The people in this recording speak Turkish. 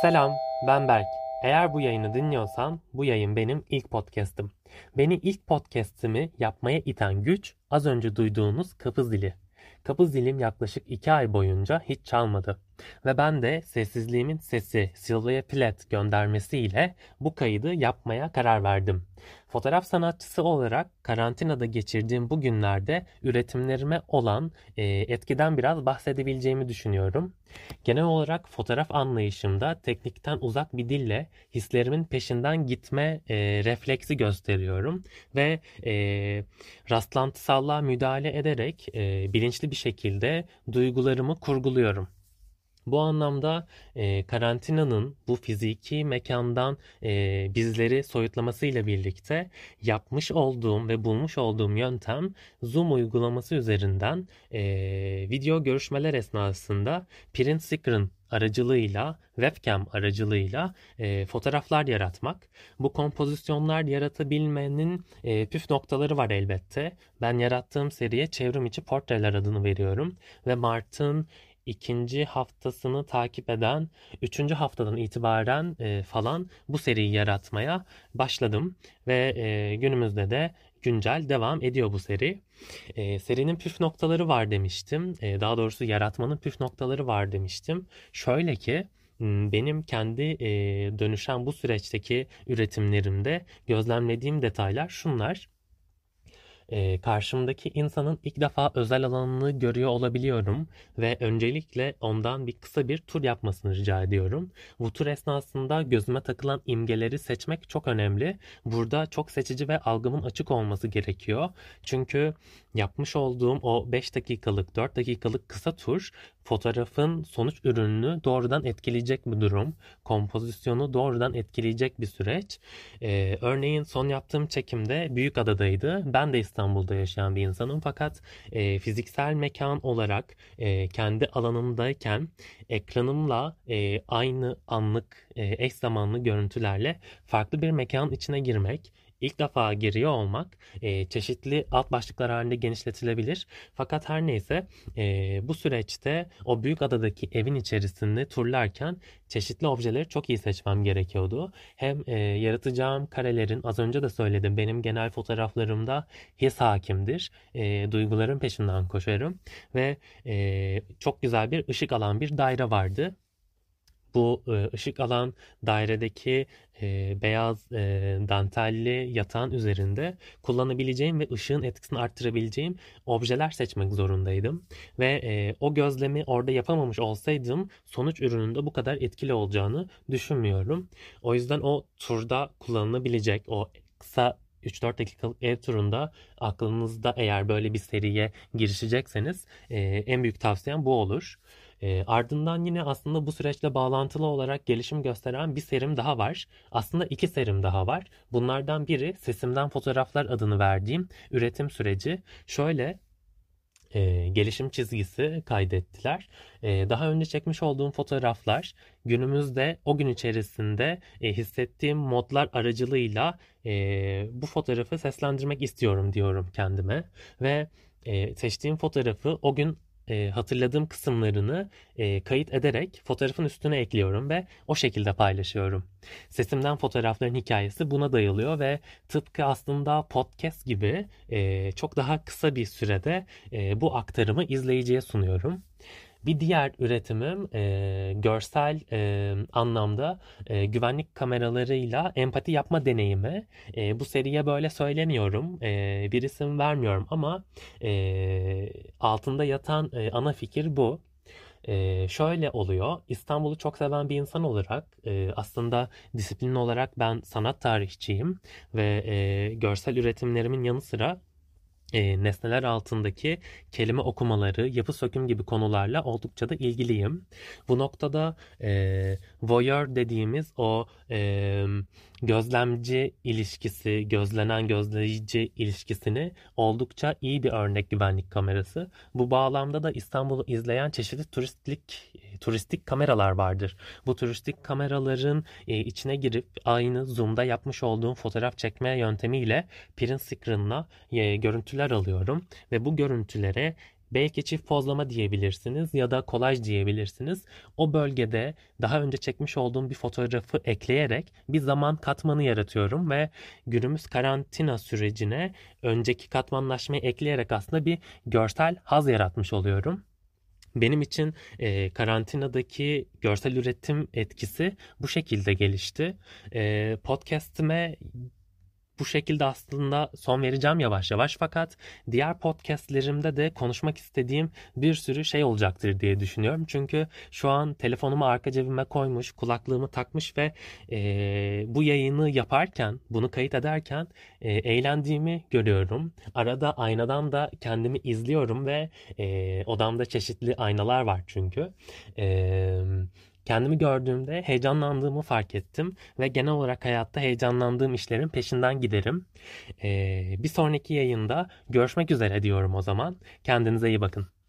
Selam, ben Berk. Eğer bu yayını dinliyorsan bu yayın benim ilk podcast'ım. Beni ilk podcast'imi yapmaya iten güç az önce duyduğunuz kapı zili. Kapı zilim yaklaşık 2 ay boyunca hiç çalmadı. Ve ben de sessizliğimin sesi Sylvia Plath göndermesiyle bu kaydı yapmaya karar verdim. Fotoğraf sanatçısı olarak karantinada geçirdiğim bu günlerde üretimlerime olan e, etkiden biraz bahsedebileceğimi düşünüyorum. Genel olarak fotoğraf anlayışımda teknikten uzak bir dille hislerimin peşinden gitme e, refleksi gösteriyorum ve e, rastlantısallığa müdahale ederek e, bilinçli bir şekilde duygularımı kurguluyorum. Bu anlamda e, karantinanın bu fiziki mekandan e, bizleri soyutlamasıyla birlikte yapmış olduğum ve bulmuş olduğum yöntem Zoom uygulaması üzerinden e, video görüşmeler esnasında print screen aracılığıyla, webcam aracılığıyla e, fotoğraflar yaratmak. Bu kompozisyonlar yaratabilmenin e, püf noktaları var elbette. Ben yarattığım seriye çevrim içi portreler adını veriyorum ve Mart'ın ikinci haftasını takip eden üçüncü haftadan itibaren e, falan bu seriyi yaratmaya başladım ve e, günümüzde de güncel devam ediyor bu seri. E, serinin püf noktaları var demiştim. E, daha doğrusu yaratmanın püf noktaları var demiştim. Şöyle ki benim kendi e, dönüşen bu süreçteki üretimlerimde gözlemlediğim detaylar şunlar e, karşımdaki insanın ilk defa özel alanını görüyor olabiliyorum ve öncelikle ondan bir kısa bir tur yapmasını rica ediyorum. Bu tur esnasında gözüme takılan imgeleri seçmek çok önemli. Burada çok seçici ve algımın açık olması gerekiyor. Çünkü yapmış olduğum o 5 dakikalık, 4 dakikalık kısa tur fotoğrafın sonuç ürününü doğrudan etkileyecek bir durum. Kompozisyonu doğrudan etkileyecek bir süreç. Ee, örneğin son yaptığım çekimde Büyük Adadaydı. Ben de İstanbul'da yaşayan bir insanım. Fakat e, fiziksel mekan olarak e, kendi alanımdayken ekranımla e, aynı anlık e, eş zamanlı görüntülerle farklı bir mekan içine girmek ilk defa giriyor olmak e, çeşitli alt başlıklar halinde genişletilebilir. Fakat her neyse e, bu süreçte o büyük adadaki evin içerisinde turlarken çeşitli objeleri çok iyi seçmem gerekiyordu. Hem e, yaratacağım karelerin az önce de söyledim benim genel fotoğraflarımda his hakimdir. E, duyguların peşinden koşarım ve e, çok güzel bir ışık alan bir daire vardı bu e, ışık alan dairedeki e, beyaz e, dantelli yatağın üzerinde kullanabileceğim ve ışığın etkisini arttırabileceğim objeler seçmek zorundaydım. Ve o gözlemi orada yapamamış olsaydım sonuç ürününde bu kadar etkili olacağını düşünmüyorum. O yüzden o turda kullanılabilecek o kısa 3-4 dakikalık ev turunda aklınızda eğer böyle bir seriye girişecekseniz en büyük tavsiyem bu olur. E, ardından yine aslında bu süreçle bağlantılı olarak gelişim gösteren bir serim daha var. Aslında iki serim daha var. Bunlardan biri Sesimden Fotoğraflar adını verdiğim üretim süreci. Şöyle e, gelişim çizgisi kaydettiler. E, daha önce çekmiş olduğum fotoğraflar günümüzde o gün içerisinde e, hissettiğim modlar aracılığıyla e, bu fotoğrafı seslendirmek istiyorum diyorum kendime ve e, seçtiğim fotoğrafı o gün e, hatırladığım kısımlarını e, kayıt ederek fotoğrafın üstüne ekliyorum ve o şekilde paylaşıyorum. Sesimden fotoğrafların hikayesi buna dayılıyor ve tıpkı aslında podcast gibi e, çok daha kısa bir sürede e, bu aktarımı izleyiciye sunuyorum. Bir diğer üretimim e, görsel e, anlamda e, güvenlik kameralarıyla empati yapma deneyimi. E, bu seriye böyle söylemiyorum, e, bir isim vermiyorum ama e, altında yatan e, ana fikir bu. Ee, şöyle oluyor. İstanbul'u çok seven bir insan olarak e, aslında disiplin olarak ben sanat tarihçiyim ve e, görsel üretimlerimin yanı sıra e, nesneler altındaki kelime okumaları, yapı söküm gibi konularla oldukça da ilgiliyim. Bu noktada e, voyeur dediğimiz o e, gözlemci ilişkisi, gözlenen gözleyici ilişkisini oldukça iyi bir örnek güvenlik kamerası. Bu bağlamda da İstanbul'u izleyen çeşitli turistik turistik kameralar vardır. Bu turistik kameraların e, içine girip aynı zoom'da yapmış olduğum fotoğraf çekme yöntemiyle print screen'la e, görüntüler alıyorum ve bu görüntülere Belki çift pozlama diyebilirsiniz ya da kolaj diyebilirsiniz. O bölgede daha önce çekmiş olduğum bir fotoğrafı ekleyerek bir zaman katmanı yaratıyorum ve günümüz karantina sürecine önceki katmanlaşmayı ekleyerek aslında bir görsel haz yaratmış oluyorum. Benim için e, karantinadaki görsel üretim etkisi bu şekilde gelişti. E, podcast'ime bu şekilde aslında son vereceğim yavaş yavaş fakat diğer podcastlerimde de konuşmak istediğim bir sürü şey olacaktır diye düşünüyorum. Çünkü şu an telefonumu arka cebime koymuş, kulaklığımı takmış ve e, bu yayını yaparken, bunu kayıt ederken e, eğlendiğimi görüyorum. Arada aynadan da kendimi izliyorum ve e, odamda çeşitli aynalar var çünkü. Eee Kendimi gördüğümde heyecanlandığımı fark ettim ve genel olarak hayatta heyecanlandığım işlerin peşinden giderim. Ee, bir sonraki yayında görüşmek üzere diyorum o zaman. Kendinize iyi bakın.